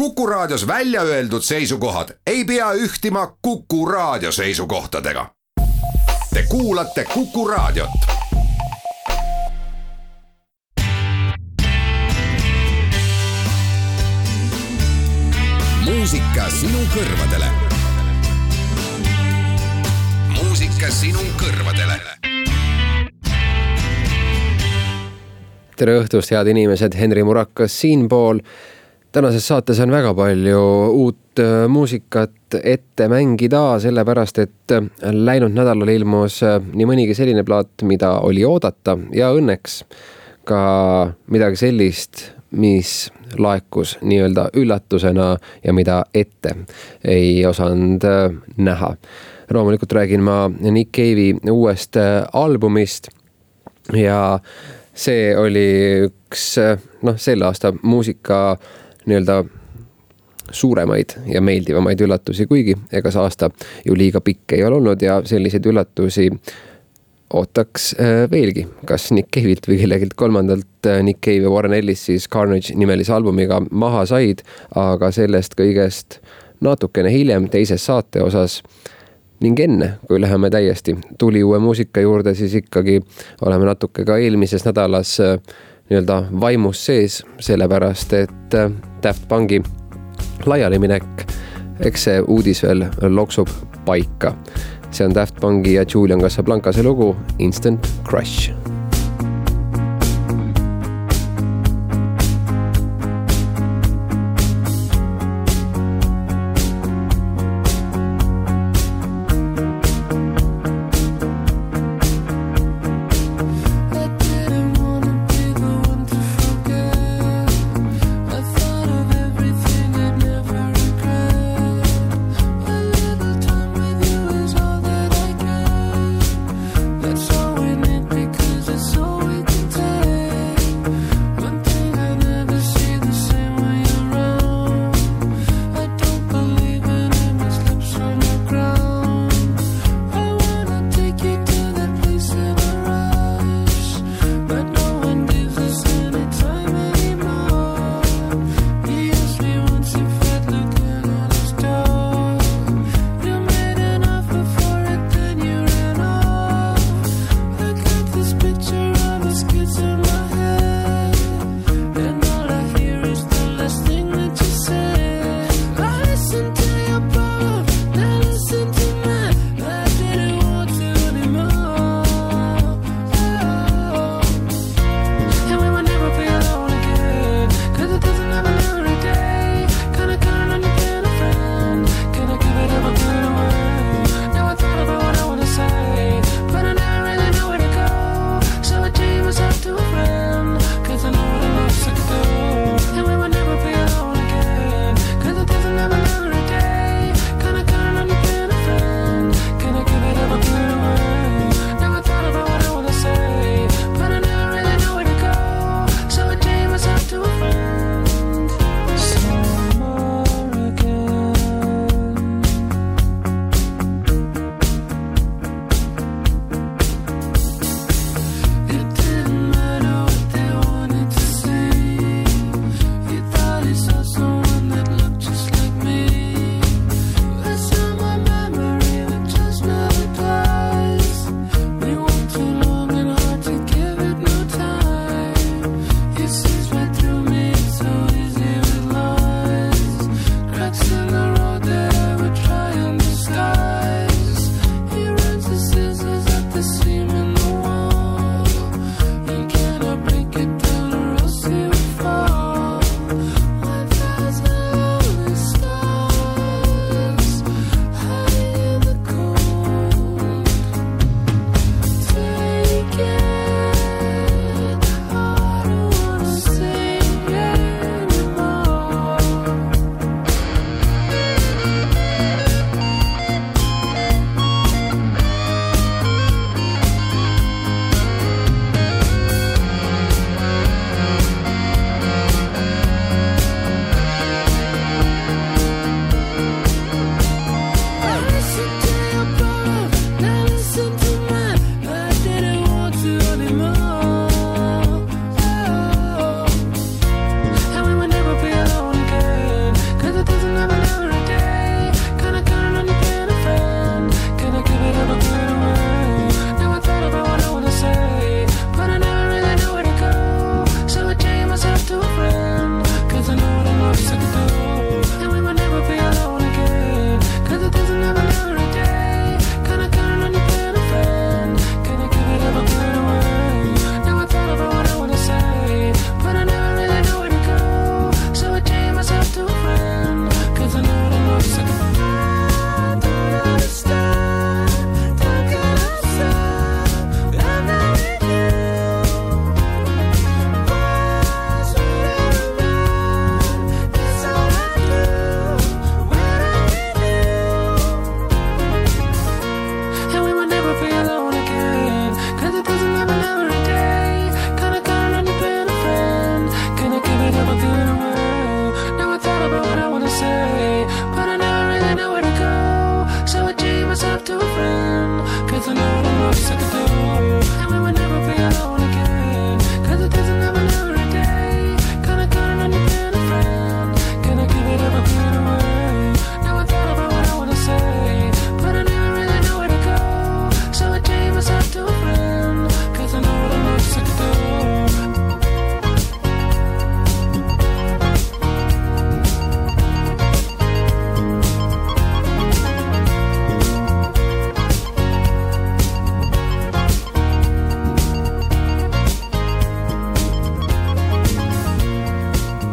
Kuku Raadios välja öeldud seisukohad ei pea ühtima Kuku Raadio seisukohtadega. Te kuulate Kuku Raadiot. muusika sinu kõrvadele. muusika sinu kõrvadele tere õhtust, head inimesed, Henri Murakas siinpool tänases saates on väga palju uut äh, muusikat ette mängida, sellepärast et äh, läinud nädalal ilmus äh, nii mõnigi selline plaat, mida oli oodata ja õnneks ka midagi sellist, mis laekus nii-öelda üllatusena ja mida ette ei osanud näha. loomulikult räägin ma Nick Cave'i uuest albumist ja see oli üks noh, selle aasta muusika nii-öelda suuremaid ja meeldivamaid üllatusi, kuigi ega see aasta ju liiga pikk ei ole olnud ja selliseid üllatusi ootaks äh, veelgi, kas Nick Cave'ilt või kellelgi kolmandalt äh, Nick Cave ja Warren Ellis siis Carnage nimelise albumiga maha said, aga sellest kõigest natukene hiljem teises saate osas ning enne, kui läheme täiesti tuli uue muusika juurde, siis ikkagi oleme natuke ka eelmises nädalas äh, nii-öelda vaimus sees, sellepärast et Daft Punki laialiminek, eks see uudis veel loksub paika. see on Daft Punki ja Julian Casablancase lugu Instant Crush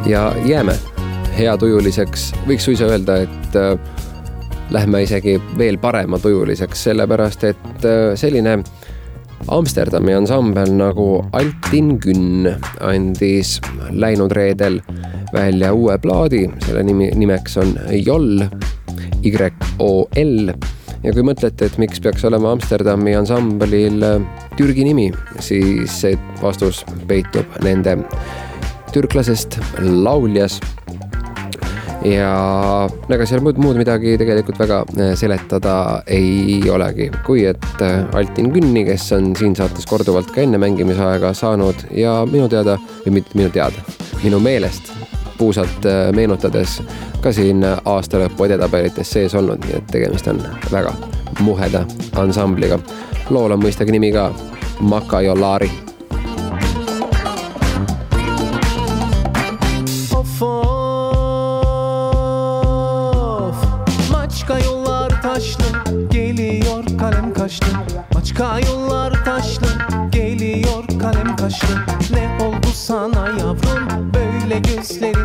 ja jääme heatujuliseks, võiks suisa öelda, et äh, lähme isegi veel parematujuliseks, sellepärast et äh, selline Amsterdami ansambel nagu Altin Günn andis läinud reedel välja uue plaadi, selle nimi, nimeks on Joll, Y-O-L. ja kui mõtlete, et miks peaks olema Amsterdami ansamblil Türgi nimi, siis vastus peitub nende türklasest lauljas. Ja ega seal muud, muud midagi tegelikult väga äh, seletada ei olegi, kui et äh, Altin Günni, kes on siin saates korduvalt ka enne mängimisaega saanud ja minu teada, või mitte minu teada, minu meelest puusalt äh, meenutades ka siin aastalõpu edetabelites sees olnud, nii et tegemist on väga muheda ansambliga. lool on mõistagi nimi ka Maka Jolari Başka yollar taşlı geliyor kalem kaşlı. Ne oldu sana yavrum? Böyle gözlerin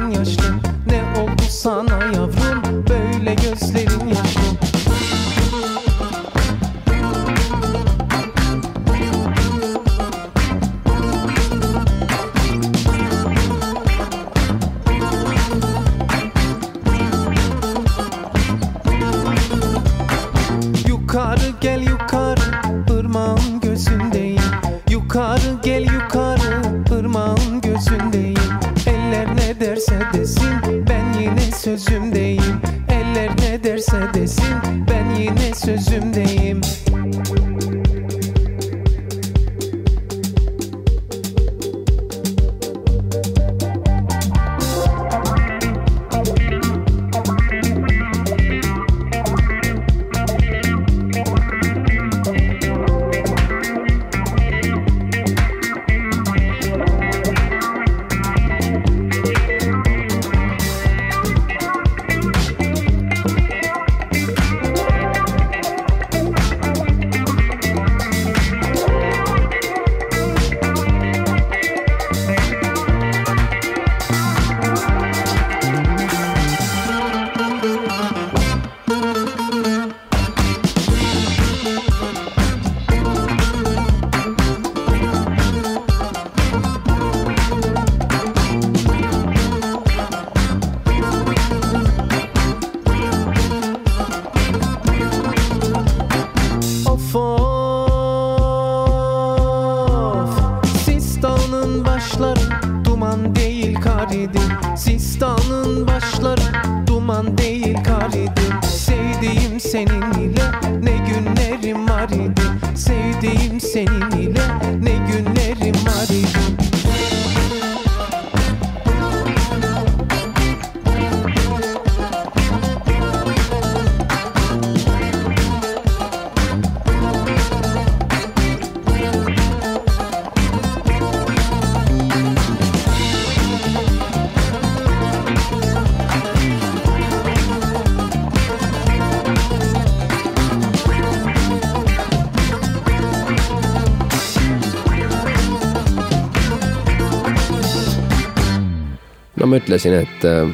ma ütlesin, et äh,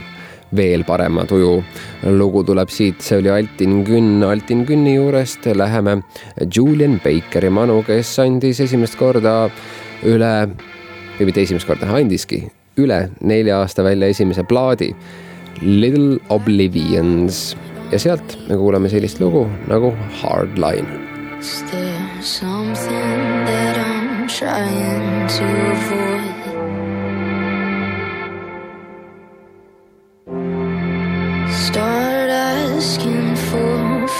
veel parema tuju lugu tuleb siit, see oli Altin Günn, Altin Günni juurest läheme Julian Bakeri manu, kes andis esimest korda üle, või mitte esimest korda, andiski üle nelja aasta välja esimese plaadi Little Oblivions ja sealt me kuuleme sellist lugu nagu Hardline. Is there something that I'm trying to avoid?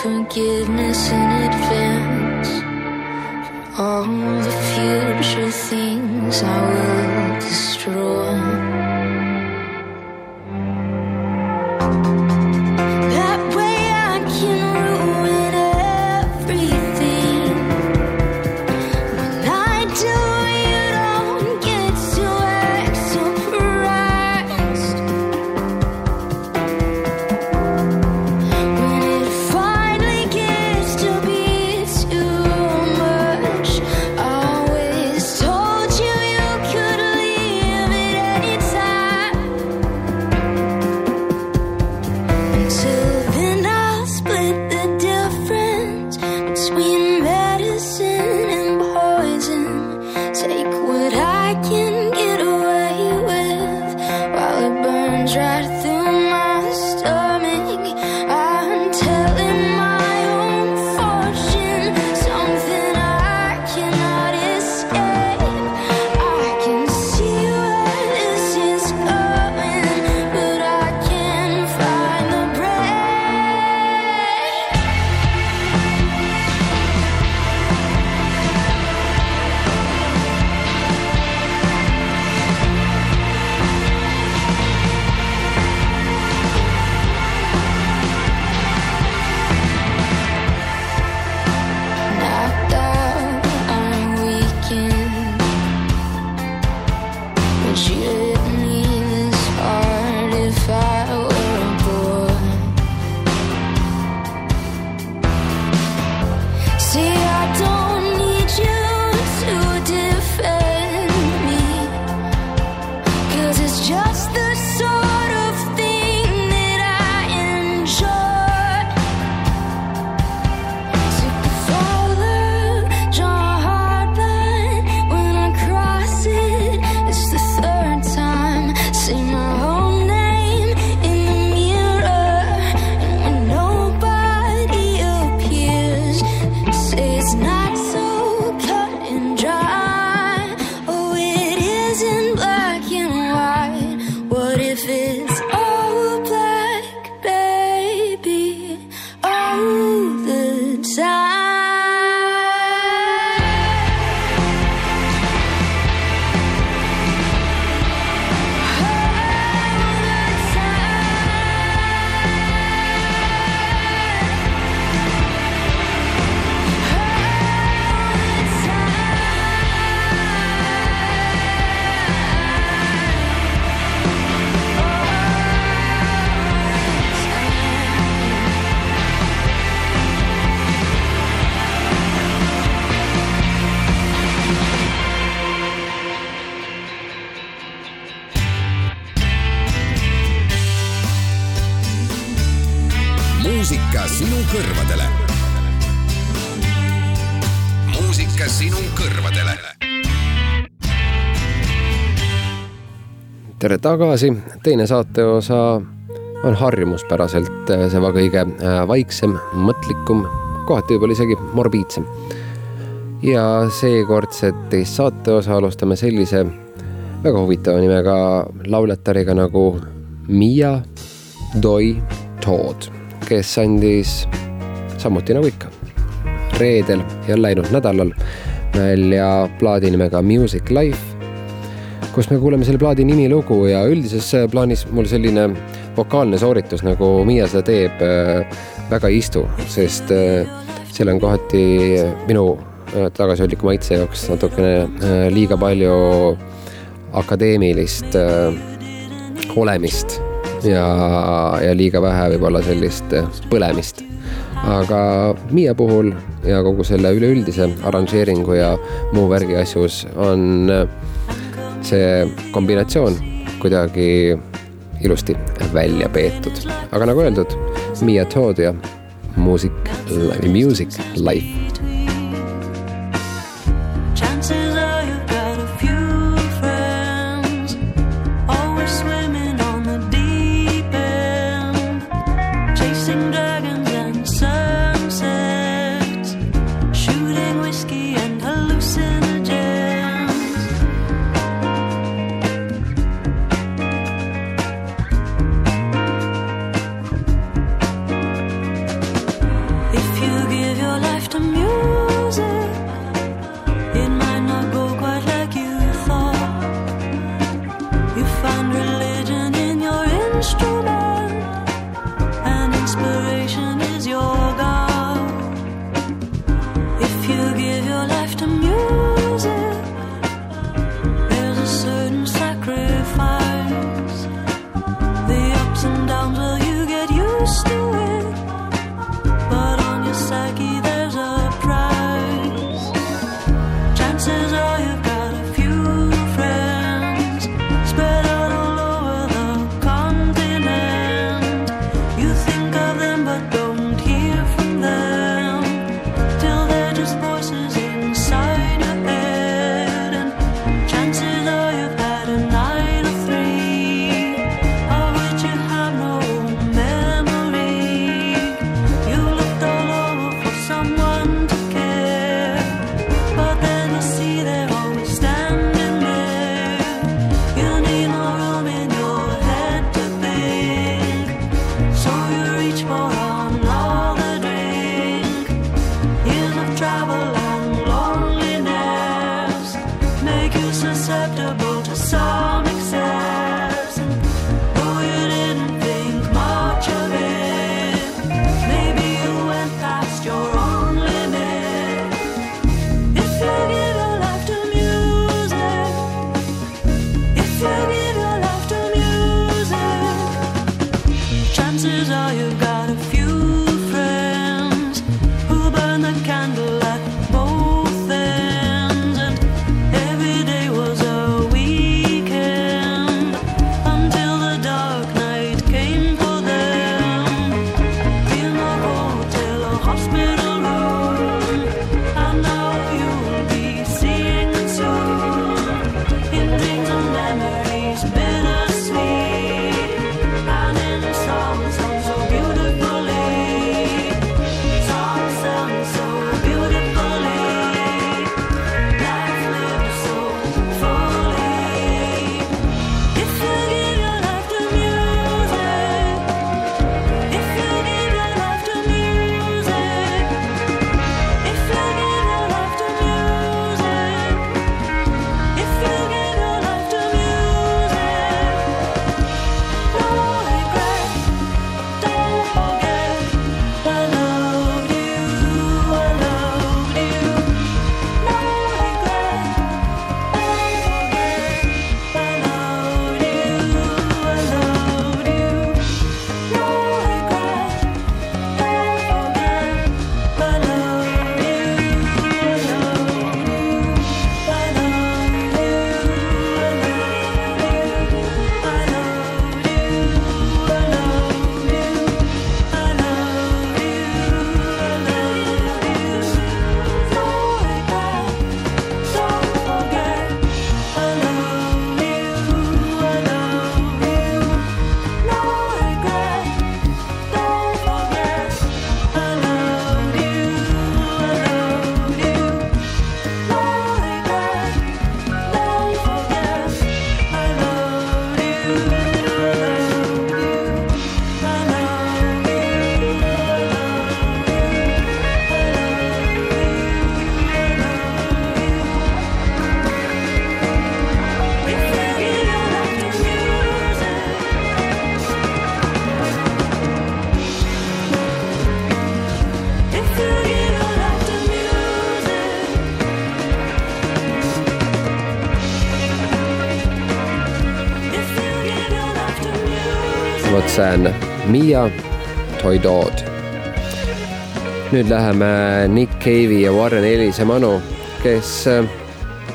Forgiveness in advance for all the future things I will destroy. Sinu kõrvadele. tere tagasi, teine saateosa on harjumuspäraselt see kõige äh, vaiksem, mõtlikum, kohati võib-olla isegi morbiidsem. ja seekordset teist saateosa alustame sellise väga huvitava nimega lauljatariga nagu Miia Doi Todd, kes andis samuti nagu ikka reedel ja läinud nädalal välja plaadi nimega Music Life, kus me kuuleme selle plaadi nimilugu ja üldises plaanis mul selline vokaalne sooritus, nagu Miia seda teeb, väga ei istu, sest seal on kohati minu tagasihoidliku maitse jaoks natukene liiga palju akadeemilist äh, olemist ja, ja liiga vähe võib-olla sellist äh, põlemist. Aga Miia puhul ja kogu selle üleüldise arranžeeringu ja muu värgi asjus on äh, see kombinatsioon kuidagi ilusti välja peetud. aga nagu öeldud, Miia Todd ja Music, Music Life Roxanne, Mia, Toy Dodd. nüüd läheme Nick Cave'i ja Warren Ellise manu, kes äh,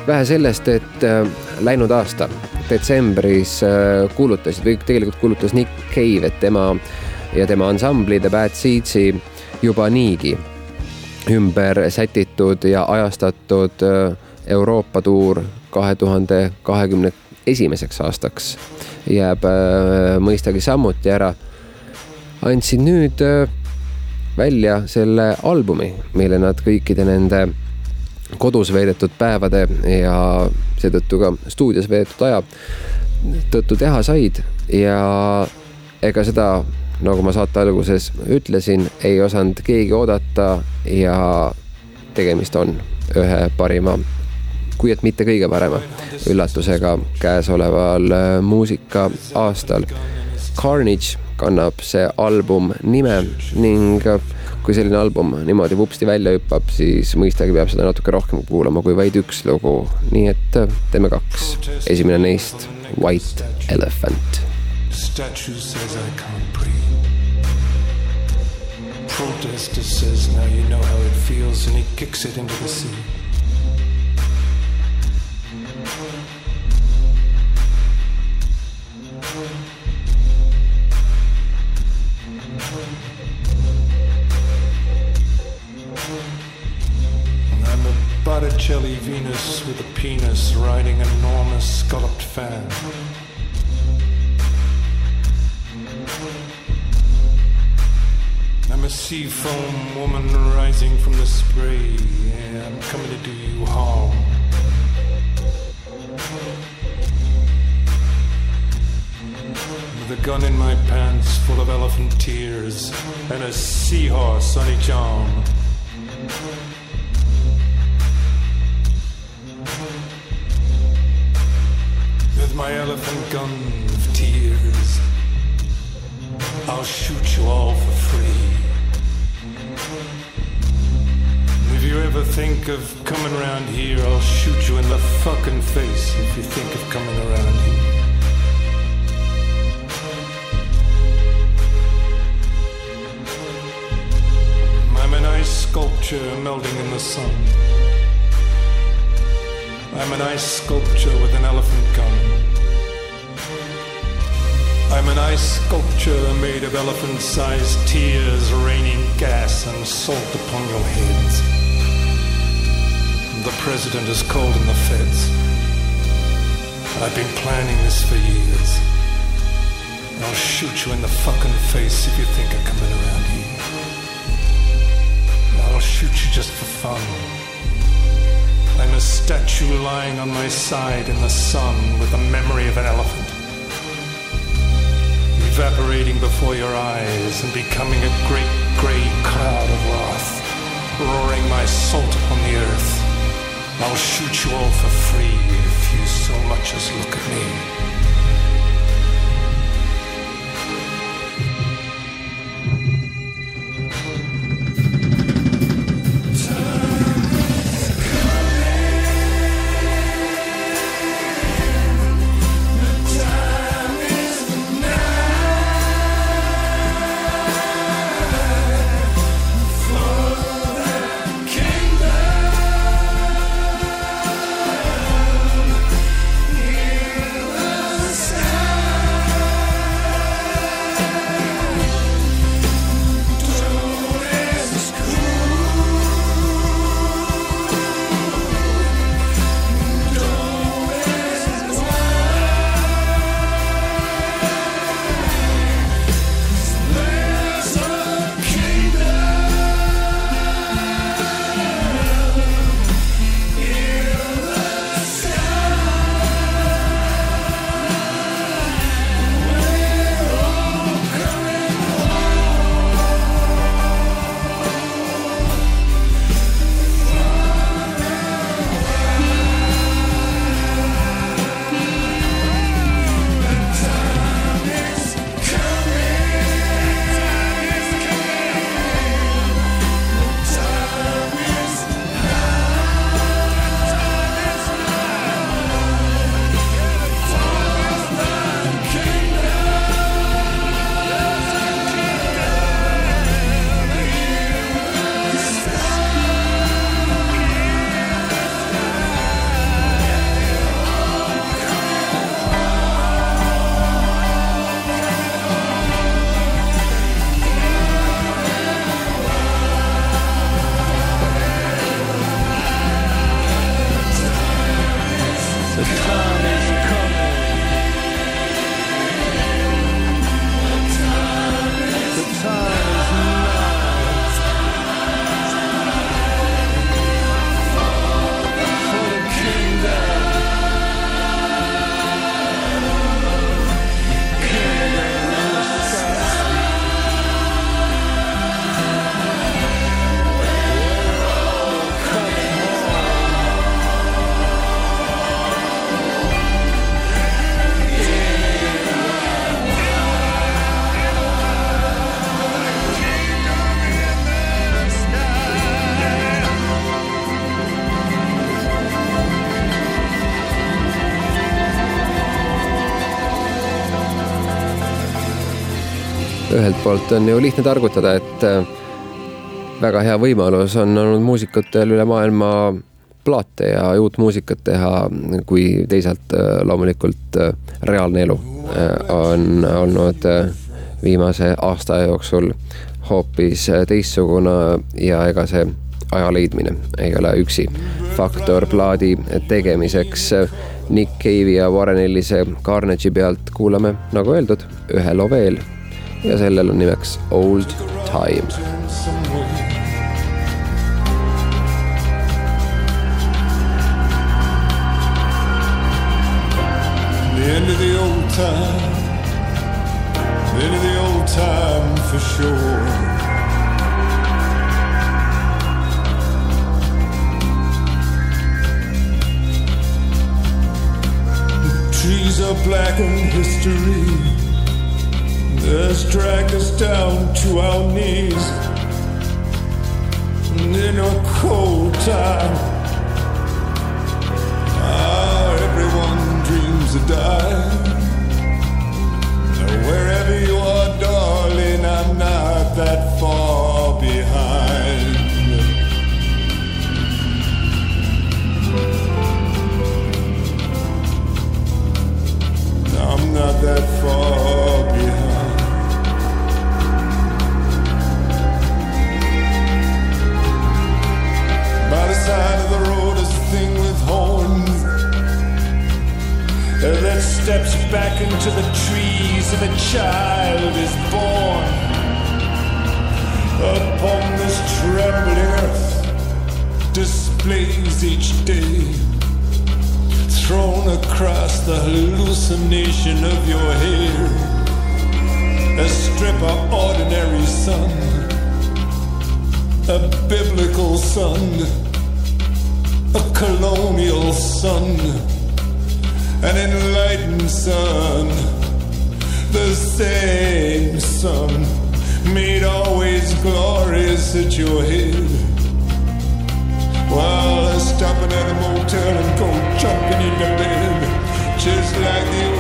vähe sellest, et äh, läinud aasta detsembris äh, kuulutasid või tegelikult kuulutas Nick Cave, et tema ja tema ansambli The Bad Seedsi juba niigi ümber sätitud ja ajastatud Euroopa tuur kahe tuhande kahekümne esimeseks aastaks jääb mõistagi samuti ära. andsid nüüd välja selle albumi, mille nad kõikide nende kodus veedetud päevade ja seetõttu ka stuudios veedetud aja tõttu teha said ja ega seda, nagu ma saate alguses ütlesin, ei osanud keegi oodata ja tegemist on ühe parima, kui et mitte kõige parema üllatusega käesoleval muusika aastal. Carnage kannab see album nime ning kui selline album niimoodi vupsti välja hüppab, siis mõistagi peab seda natuke rohkem kuulama kui vaid üks lugu. nii et teeme kaks. esimene neist, White Elephant. Statue says I can't breathe. Protester says now you know how it feels and he kicks it into the sea. Botticelli Venus with a penis riding an enormous scalloped fan. I'm a sea foam woman rising from the spray. Yeah, I'm coming to do you harm. With a gun in my pants full of elephant tears and a seahorse on each arm. My elephant gun of tears. I'll shoot you all for free. If you ever think of coming around here, I'll shoot you in the fucking face if you think of coming around here. I'm an ice sculpture melting in the sun. I'm an ice sculpture with an elephant gun. I'm an ice sculpture made of elephant sized tears raining gas and salt upon your heads. The president has called in the feds. I've been planning this for years. I'll shoot you in the fucking face if you think I'm coming around here. I'll shoot you just for fun. I'm a statue lying on my side in the sun with the memory of an elephant. Evaporating before your eyes and becoming a great grey cloud of wrath, roaring my salt upon the earth. I'll shoot you all for free if you so much as look at me. Poolt on ju lihtne targutada, et äh, väga hea võimalus on olnud muusikutel üle maailma plaate ja uut muusikat teha, kui teisalt äh, loomulikult reaalne elu on olnud viimase aasta jooksul hoopis teistsugune ja ega see aja leidmine ei ole üksi faktor plaadi tegemiseks. Nick Cave'i ja Warren Ellise Carnage'i pealt kuulame, nagu öeldud, ühe loo veel ja sellel on nimeks Old end of the old time, the end of the old time for sure. The trees are blackened history that's dragged us down to our knees in a cold time. Ah, everyone dreams of dying. Now Wherever you are, darling, I'm not that far behind. I'm not that far behind. Side of the road is a thing with horns that steps back into the trees, and a child is born upon this trembling earth. Displays each day thrown across the hallucination of your hair. A strip of ordinary sun, a biblical sun, colonial sun, an enlightened sun, the same sun, made always glorious at your head. While stopping at a motel and go jumping in the bed, just like the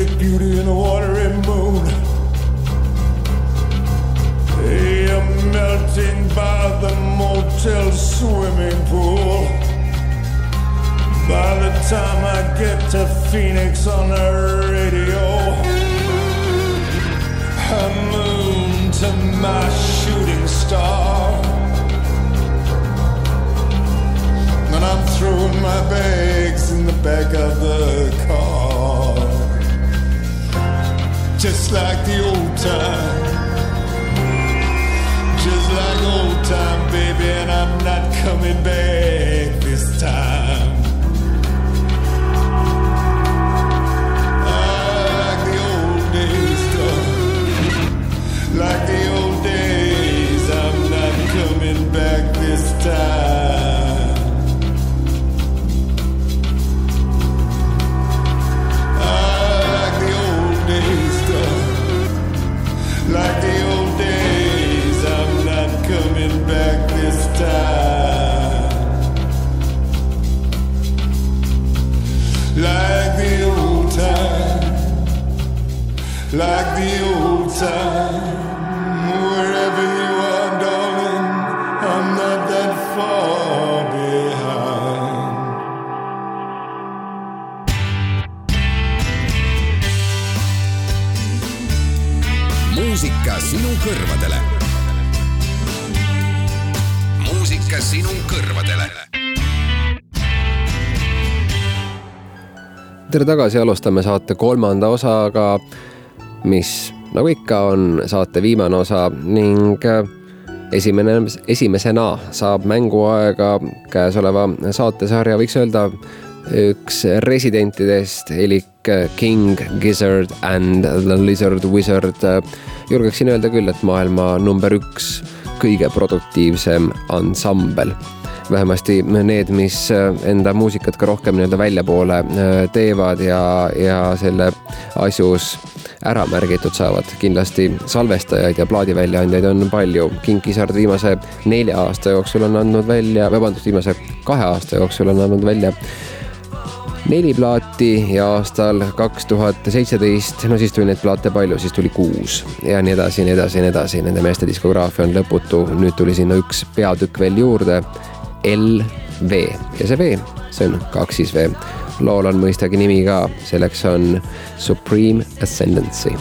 A beauty in a watery moon. You're melting by the motel swimming pool. By the time I get to Phoenix on the radio, a moon to my shooting star. And I'm throwing my bags in the back of the car. Just like the old time. Just like old time, baby, and I'm not coming back this time. Ah, like the old days, darling. Like the old days, I'm not coming back this time. like the old time. Wherever you are, darling, I'm not that far behind. muusika sinu kõrvadele. muusika sinu kõrvadele tere tagasi, alustame saate kolmanda osaga mis nagu ikka on saate viimane osa ning äh, esimene, esimesena saab mänguaega käesoleva saatesarja, võiks öelda, üks residentidest elik King Gizzard and the Lizard Wizard. julgeksin öelda küll, et maailma number üks kõige produktiivsem ansambel vähemasti need, mis enda muusikat ka rohkem nii-öelda väljapoole äh, teevad ja, ja selle asjus ära märgitud saavad. kindlasti salvestajaid ja plaadiväljaandjaid on palju. King Gizzard viimase nelja aasta jooksul on andnud välja, vabandust, viimase kahe aasta jooksul on andnud välja neli plaati ja aastal kaks tuhat seitseteist, no siis tuli neid plaate palju, siis tuli kuus ja nii edasi, nii edasi, nii edasi. Nende meeste diskograafia on lõputu, nüüd tuli sinna üks peatükk veel juurde. LV ja see V, see on kaks siis V. Lool on mõistagi nimi ka, selleks on Supreme Ascendancy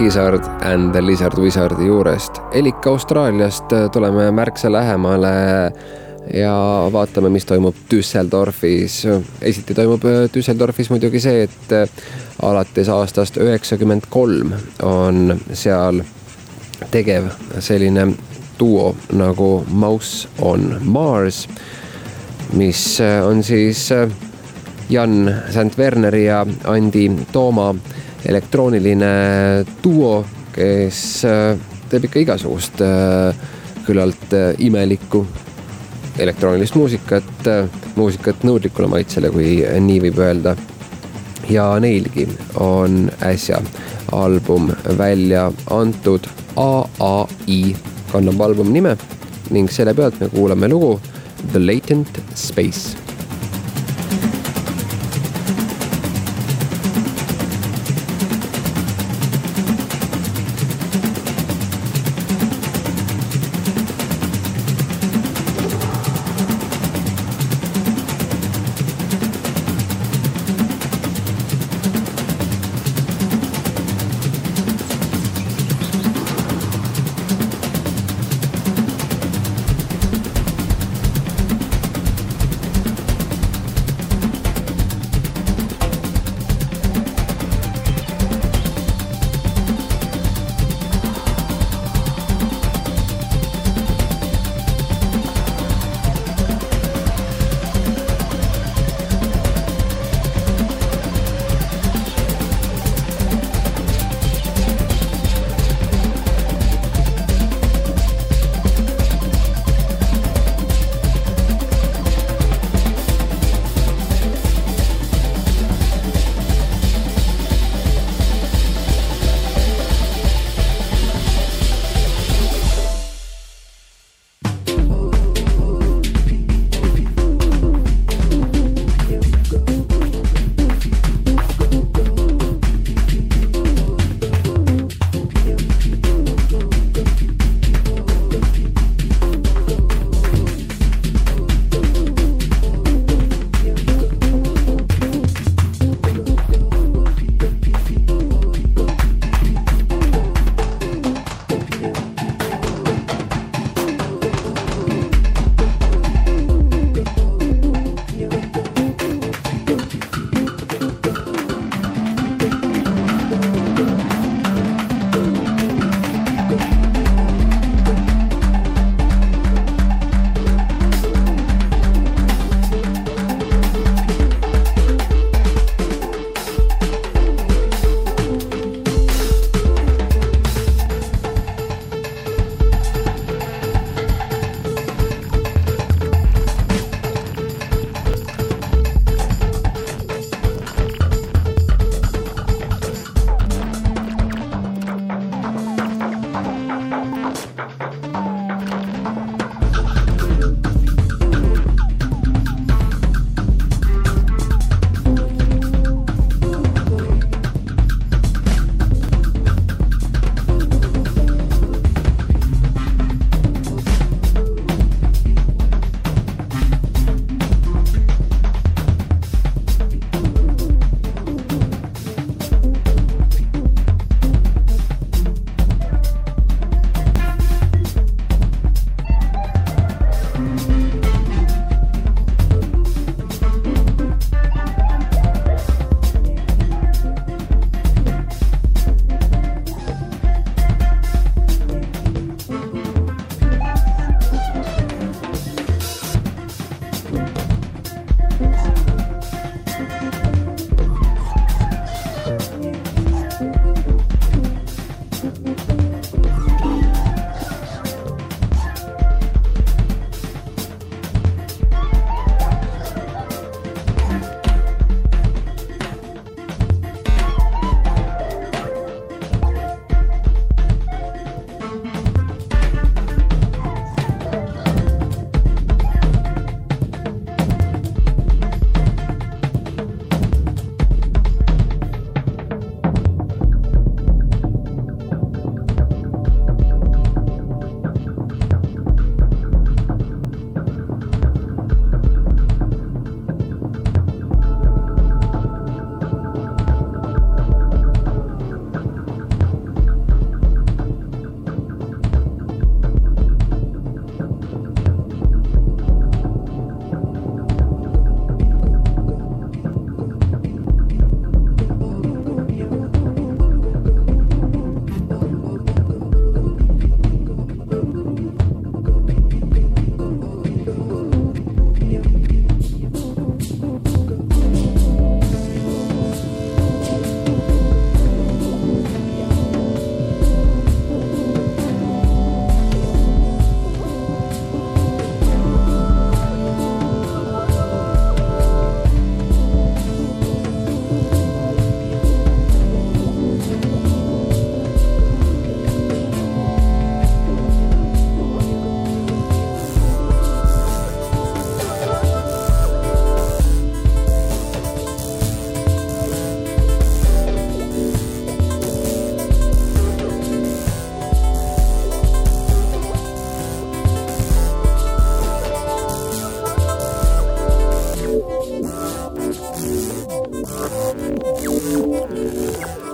King Gizzard and the Lizard Wizardi juurest. elik Austraaliast äh, tuleme märksa lähemale ja vaatame, mis toimub Düsseldorfis. esiti toimub äh, Düsseldorfis muidugi see, et äh, alates aastast üheksakümmend kolm on seal tegev selline duo nagu Mouse on Mars, mis on siis Jan Sant-Werneri ja Andi Tooma elektrooniline duo, kes äh, teeb ikka igasugust äh, küllalt äh, imelikku elektroonilist muusikat, muusikat nõudlikule maitsele, kui nii võib öelda. ja neilgi on äsja album välja antud, AAI kannab albumi nime ning selle pealt me kuulame lugu The Latent Space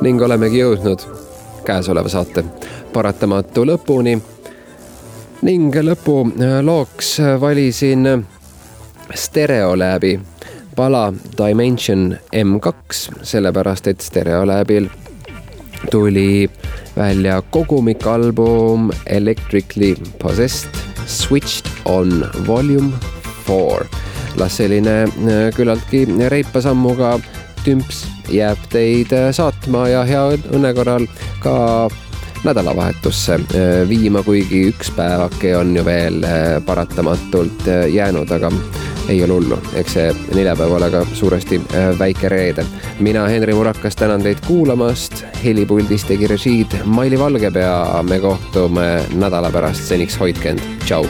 ning olemegi jõudnud käesoleva saate paratamatu lõpuni. ning lõpulooks valisin Stereolab'i pala Dimension M2, sellepärast et Stereolab'il tuli välja kogumikalbum Electrically Possessed Switched on Volume Four. las selline äh, küllaltki reipa sammuga tümps jääb teid äh, saatma ja hea õnne korral ka nädalavahetusse äh, viima, kuigi üks päevake on ju veel paratamatult jäänud, aga ei ole hullu, eks see neljapäev ole ka suuresti äh, väike reede. mina, Henri Murakas, tänan teid kuulamast. helipuldis tegi režiid Maili Valgepea. me kohtume nädala pärast, seniks hoidke end, tšau